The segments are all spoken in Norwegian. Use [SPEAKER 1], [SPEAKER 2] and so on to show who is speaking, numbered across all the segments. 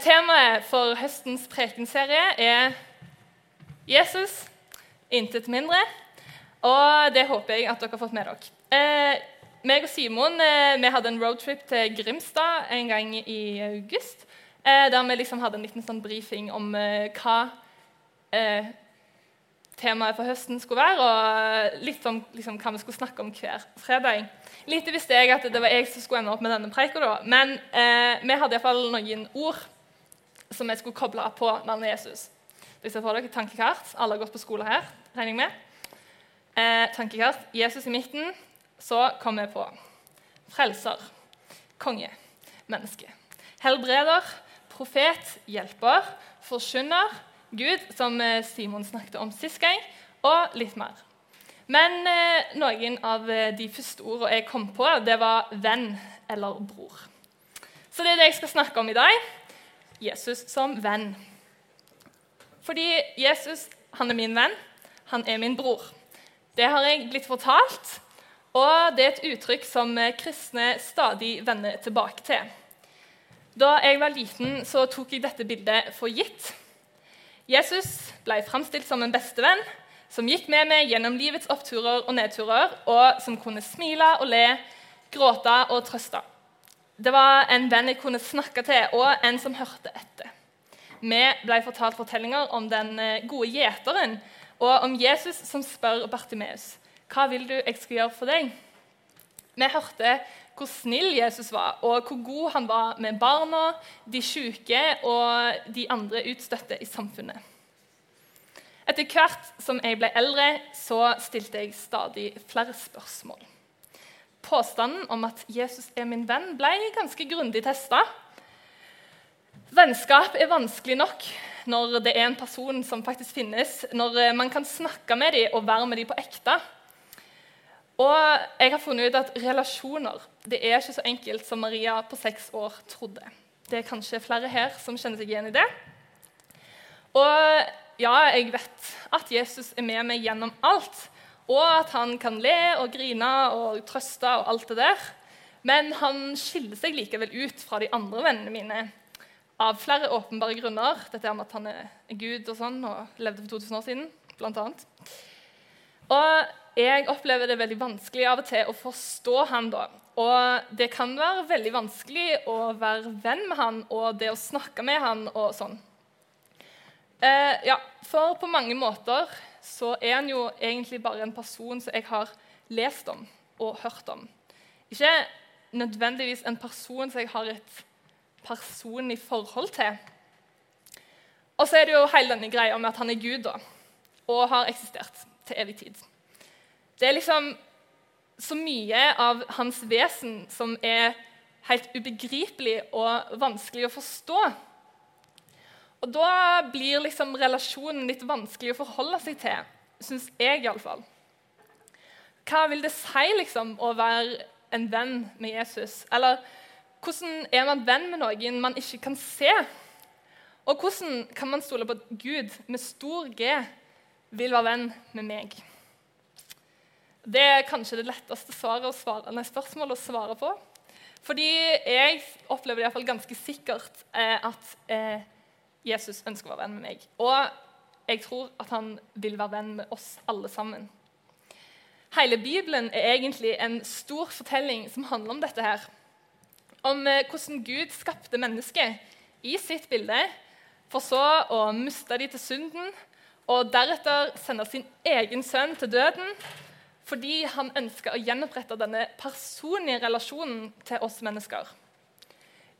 [SPEAKER 1] Temaet for høstens prekenserie er Jesus, intet mindre. Og det håper jeg at dere har fått med dere. Eh, meg og Simon eh, vi hadde en roadtrip til Grimstad en gang i august. Eh, der vi liksom hadde en liten sånn brifing om eh, hva eh, temaet for høsten skulle være, og litt om liksom, hva vi skulle snakke om hver fredag. Lite visste jeg at det var jeg som skulle ende opp med denne preika, men eh, vi hadde iallfall noen ord som vi skulle koble på navnet Jesus. Hvis jeg får dere tankekart. Alle har gått på skole her, regner jeg med. Eh, tankekart. Jesus i midten. Så kommer vi på frelser, konge, menneske. Helbreder, profet, hjelper, forkynner, Gud, som eh, Simon snakket om sist gang, og litt mer. Men eh, noen av eh, de første ordene jeg kom på, det var venn eller bror. Så det er det jeg skal snakke om i dag. Jesus som venn. Fordi Jesus han er min venn, han er min bror. Det har jeg blitt fortalt, og det er et uttrykk som eh, kristne stadig vender tilbake til. Da jeg var liten, så tok jeg dette bildet for gitt. Jesus ble framstilt som en bestevenn som gikk med meg gjennom livets oppturer og nedturer, og som kunne smile og le, gråte og trøste. Det var en venn jeg kunne snakke til, og en som hørte etter. Vi ble fortalt fortellinger om den eh, gode gjeteren og om Jesus som spør Bartimeus hva vil du jeg skal gjøre for deg. Vi hørte hvor snill Jesus var, og hvor god han var med barna, de syke og de andre utstøtte i samfunnet. Etter hvert som jeg ble eldre, så stilte jeg stadig flere spørsmål. Påstanden om at Jesus er min venn, ble ganske grundig testa. Vennskap er vanskelig nok når det er en person som faktisk finnes, når eh, man kan snakke med dem og være med dem på ekte. Og jeg har funnet ut at relasjoner det er ikke så enkelt som Maria på seks år trodde. Det er kanskje flere her som kjenner seg igjen i det. Og ja, jeg vet at Jesus er med meg gjennom alt, og at han kan le og grine og trøste og alt det der. Men han skiller seg likevel ut fra de andre vennene mine av flere åpenbare grunner. Dette med at han er Gud og sånn, og levde for 2000 år siden, blant annet. Og jeg opplever det veldig vanskelig av og til å forstå han da. Og det kan være veldig vanskelig å være venn med han og det å snakke med han og sånn. Eh, ja, for på mange måter så er han jo egentlig bare en person som jeg har lest om og hørt om. Ikke nødvendigvis en person som jeg har et personlig forhold til. Og så er det jo hele denne greia med at han er Gud da, og har eksistert til evig tid. Det er liksom så mye av hans vesen som er helt ubegripelig og vanskelig å forstå. Og da blir liksom relasjonen litt vanskelig å forholde seg til, syns jeg iallfall. Hva vil det si liksom, å være en venn med Jesus? Eller hvordan er man venn med noen man ikke kan se? Og hvordan kan man stole på at Gud med stor G vil være venn med meg? Det er kanskje det letteste svaret å svare, nei, spørsmålet å svare på. Fordi jeg opplever det i hvert fall ganske sikkert eh, at eh, Jesus ønsker å være venn med meg. Og jeg tror at han vil være venn med oss alle sammen. Hele Bibelen er egentlig en stor fortelling som handler om dette. her. Om eh, hvordan Gud skapte mennesket i sitt bilde, for så å miste dem til synden, og deretter sende sin egen sønn til døden fordi han ønsker å gjenopprette denne personlige relasjonen til oss mennesker.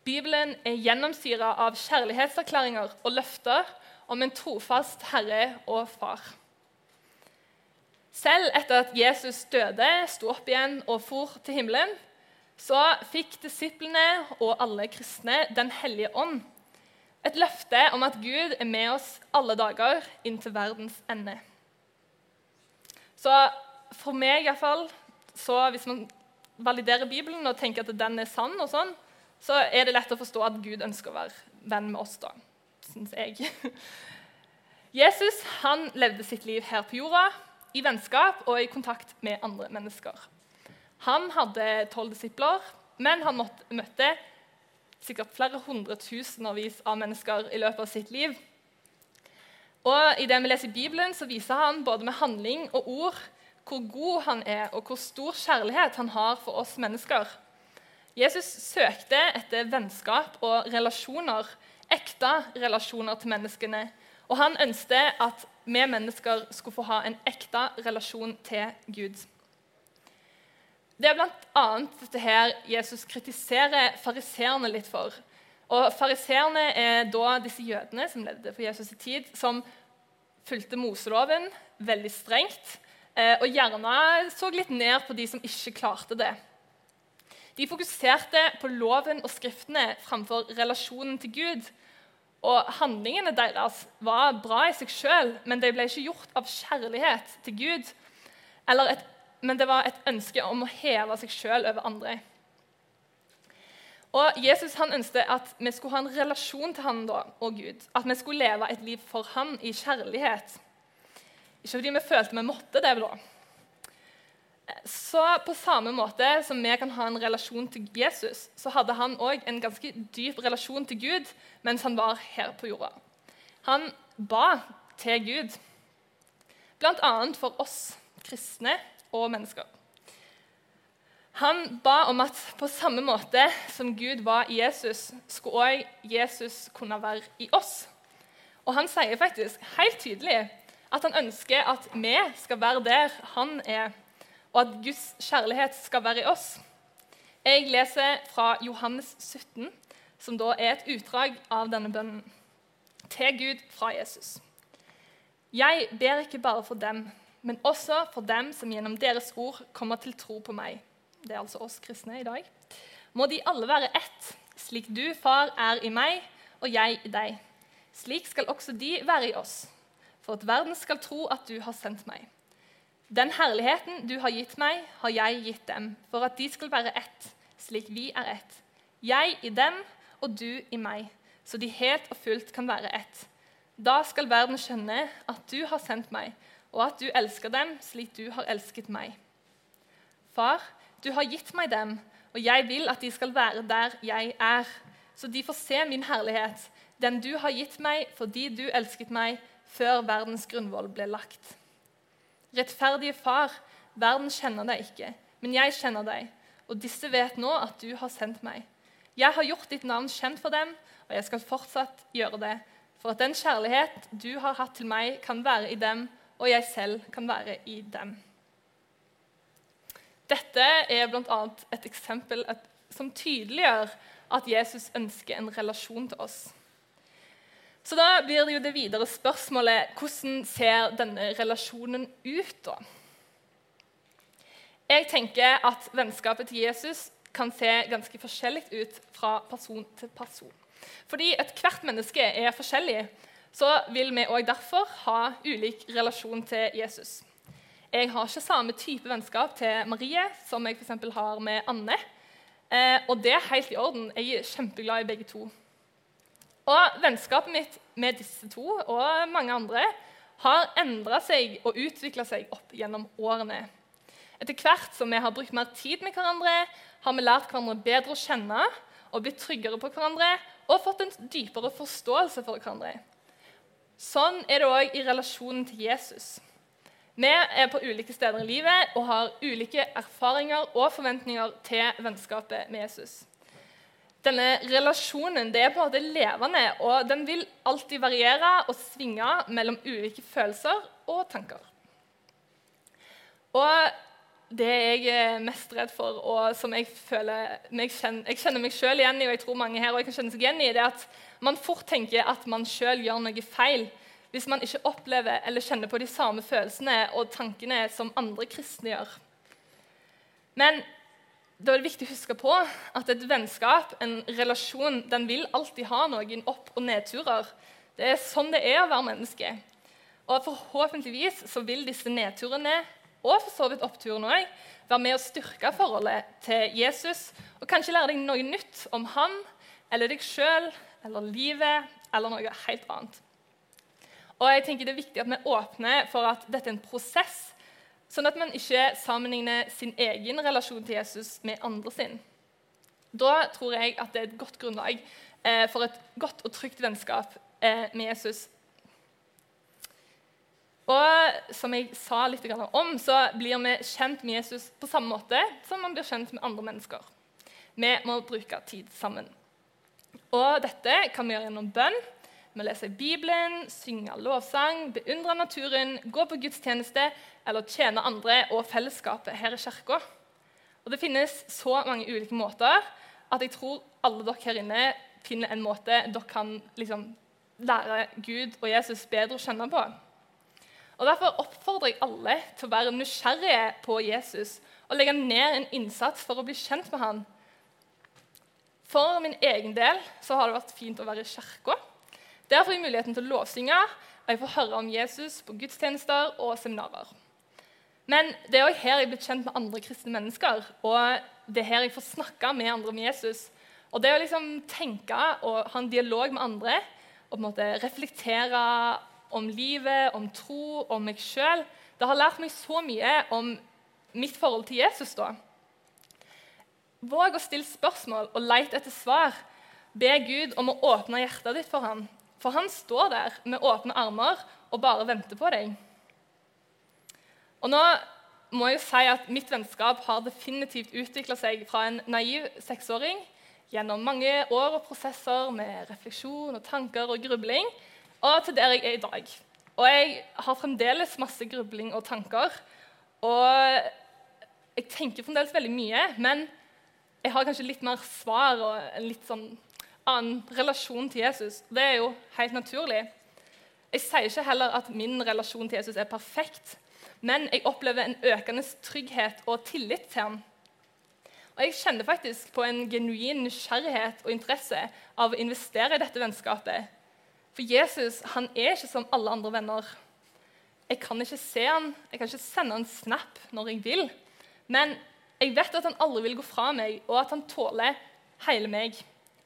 [SPEAKER 1] Bibelen er gjennomsyra av kjærlighetserklæringer og løfter om en trofast herre og far. Selv etter at Jesus døde, sto opp igjen og for til himmelen, så fikk disiplene og alle kristne Den hellige ånd. Et løfte om at Gud er med oss alle dager inn til verdens ende. Så for meg iallfall, så hvis man validerer Bibelen og tenker at den er sann, og sånn, så er det lett å forstå at Gud ønsker å være venn med oss, da, syns jeg. Jesus han levde sitt liv her på jorda, i vennskap og i kontakt med andre mennesker. Han hadde tolv disipler, men han møtte sikkert flere hundretusenvis av mennesker i løpet av sitt liv. Og I det vi leser i Bibelen, så viser han både med handling og ord hvor god han er, og hvor stor kjærlighet han har for oss mennesker. Jesus søkte etter vennskap og relasjoner, ekte relasjoner til menneskene. Og han ønsket at vi mennesker skulle få ha en ekte relasjon til Gud. Det er bl.a. dette her Jesus kritiserer fariseerne litt for. Og Fariseerne er da disse jødene som levde på Jesus' i tid, som fulgte Moseloven veldig strengt, eh, og gjerne så litt ned på de som ikke klarte det. De fokuserte på loven og skriftene framfor relasjonen til Gud. Og Handlingene deres var bra i seg sjøl, men de ble ikke gjort av kjærlighet til Gud. Et, men det var et ønske om å heve seg sjøl over andre. Og Jesus han ønsket at vi skulle ha en relasjon til han da, og Gud. At vi skulle leve et liv for han i kjærlighet. Ikke fordi vi følte vi måtte det. da. Så på samme måte som vi kan ha en relasjon til Jesus, så hadde han òg en ganske dyp relasjon til Gud mens han var her på jorda. Han ba til Gud, bl.a. for oss kristne og mennesker. Han ba om at på samme måte som Gud var i Jesus, skulle òg Jesus kunne være i oss. Og han sier faktisk helt tydelig at han ønsker at vi skal være der han er og at Guds kjærlighet skal være i oss. Jeg leser fra Johannes 17, som da er et utdrag av denne bønnen. Til Gud fra Jesus. Jeg ber ikke bare for dem, men også for dem som gjennom deres ord kommer til tro på meg. Det er altså oss kristne i dag. Må de alle være ett, slik du, far, er i meg og jeg i deg. Slik skal også de være i oss, for at verden skal tro at du har sendt meg. Den herligheten du har gitt meg, har jeg gitt dem, for at de skal være ett, slik vi er ett. Jeg i dem og du i meg, så de helt og fullt kan være ett. Da skal verden skjønne at du har sendt meg, og at du elsker dem slik du har elsket meg. Far, du har gitt meg dem, og jeg vil at de skal være der jeg er, så de får se min herlighet, den du har gitt meg fordi du elsket meg før verdens grunnvoll ble lagt. Rettferdige far, verden kjenner deg ikke, men jeg kjenner deg, og disse vet nå at du har sendt meg. Jeg har gjort ditt navn kjent for dem, og jeg skal fortsatt gjøre det, for at den kjærlighet du har hatt til meg, kan være i dem, og jeg selv kan være i dem. Dette er bl.a. et eksempel som tydeliggjør at Jesus ønsker en relasjon til oss. Så da blir det jo det videre spørsmålet hvordan ser denne relasjonen ut, da? Jeg tenker at vennskapet til Jesus kan se ganske forskjellig ut fra person til person. Fordi ethvert menneske er forskjellig, så vil vi òg derfor ha ulik relasjon til Jesus. Jeg har ikke samme type vennskap til Marie som jeg for har med Anne. Eh, og det er helt i orden. Jeg er kjempeglad i begge to. Og vennskapet mitt med disse to og mange andre har endra seg og utvikla seg opp gjennom årene. Etter hvert som vi har brukt mer tid med hverandre, har vi lært hverandre bedre å kjenne og blitt tryggere på hverandre og fått en dypere forståelse for hverandre. Sånn er det òg i relasjonen til Jesus. Vi er på ulike steder i livet og har ulike erfaringer og forventninger til vennskapet med Jesus. Denne relasjonen det er på en måte levende, og den vil alltid variere og svinge mellom ulike følelser og tanker. Og det jeg er mest redd for, og som jeg føler jeg kjenner, jeg kjenner meg sjøl igjen i, og jeg tror mange her kan kjenne seg igjen i, det er at man fort tenker at man sjøl gjør noe feil hvis man ikke opplever eller kjenner på de samme følelsene og tankene som andre kristne gjør. Men da er det viktig å huske på at et vennskap, en relasjon, den vil alltid ha noen opp- og nedturer. Det er sånn det er å være menneske. Og forhåpentligvis så vil disse nedturene, og for så vidt oppturene òg, være med å styrke forholdet til Jesus og kanskje lære deg noe nytt om han eller deg sjøl eller livet eller noe helt annet. Og jeg tenker Det er viktig at vi åpner for at dette er en prosess Sånn at man ikke sammenligner sin egen relasjon til Jesus med andre sin. Da tror jeg at det er et godt grunnlag eh, for et godt og trygt vennskap eh, med Jesus. Og som jeg sa litt om, så blir vi kjent med Jesus på samme måte som man blir kjent med andre mennesker. Vi må bruke tid sammen. Og dette kan vi gjøre gjennom bønn. Vi leser Bibelen, synger lovsang, beundrer naturen, går på gudstjeneste eller tjener andre og fellesskapet her i kirka. Det finnes så mange ulike måter at jeg tror alle dere her inne finner en måte dere kan liksom, lære Gud og Jesus bedre å kjenne på. Og Derfor oppfordrer jeg alle til å være nysgjerrige på Jesus og legge ned en innsats for å bli kjent med han. For min egen del så har det vært fint å være i kirka. Der får jeg muligheten til å lovsynge, og jeg får høre om Jesus på gudstjenester og seminarer. Men det er òg her jeg er blitt kjent med andre kristne mennesker. Og det er her jeg får snakke med andre om Jesus. Og det å liksom tenke og ha en dialog med andre og på en måte reflektere om livet, om tro, om meg sjøl, det har lært meg så mye om mitt forhold til Jesus. da. Våg å stille spørsmål og lete etter svar. Be Gud om å åpne hjertet ditt for ham. For han står der med åpne armer og bare venter på deg. Og nå må jeg si at Mitt vennskap har definitivt utvikla seg fra en naiv seksåring gjennom mange år og prosesser med refleksjon og tanker og grubling, og til der jeg er i dag. Og jeg har fremdeles masse grubling og tanker. Og jeg tenker fremdeles veldig mye, men jeg har kanskje litt mer svar og en litt sånn annen relasjon til Jesus. Det er jo helt naturlig. Jeg sier ikke heller at min relasjon til Jesus er perfekt, men jeg opplever en økende trygghet og tillit til ham. Og jeg kjenner faktisk på en genuin nysgjerrighet og interesse av å investere i dette vennskapet. For Jesus han er ikke som alle andre venner. Jeg kan ikke se han, jeg kan ikke sende han snap når jeg vil. Men jeg vet at han aldri vil gå fra meg, og at han tåler hele meg.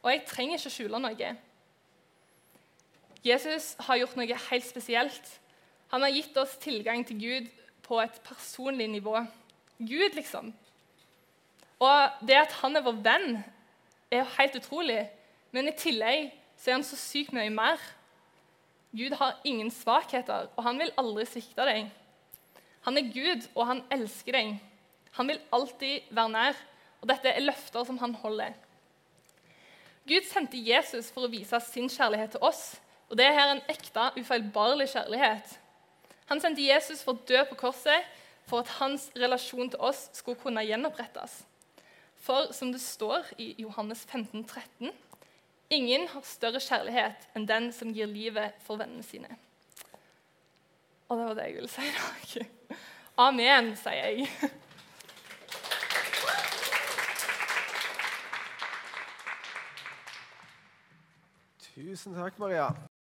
[SPEAKER 1] Og jeg trenger ikke skjule noe. Jesus har gjort noe helt spesielt. Han har gitt oss tilgang til Gud på et personlig nivå. Gud, liksom. Og det at han er vår venn, er jo helt utrolig. Men i tillegg så er han så sykt mye mer. Gud har ingen svakheter, og han vil aldri svikte deg. Han er Gud, og han elsker deg. Han vil alltid være nær, og dette er løfter som han holder. Gud sendte Jesus for å vise sin kjærlighet til oss, og det er her en ekte, ufeilbarlig kjærlighet. Han sendte Jesus for å dø på korset for at hans relasjon til oss skulle kunne gjenopprettes. For som det står i Johannes 15, 13, ingen har større kjærlighet enn den som gir livet for vennene sine. Og det var det jeg ville si i dag. Amen, sier jeg.
[SPEAKER 2] Tusen takk, Maria.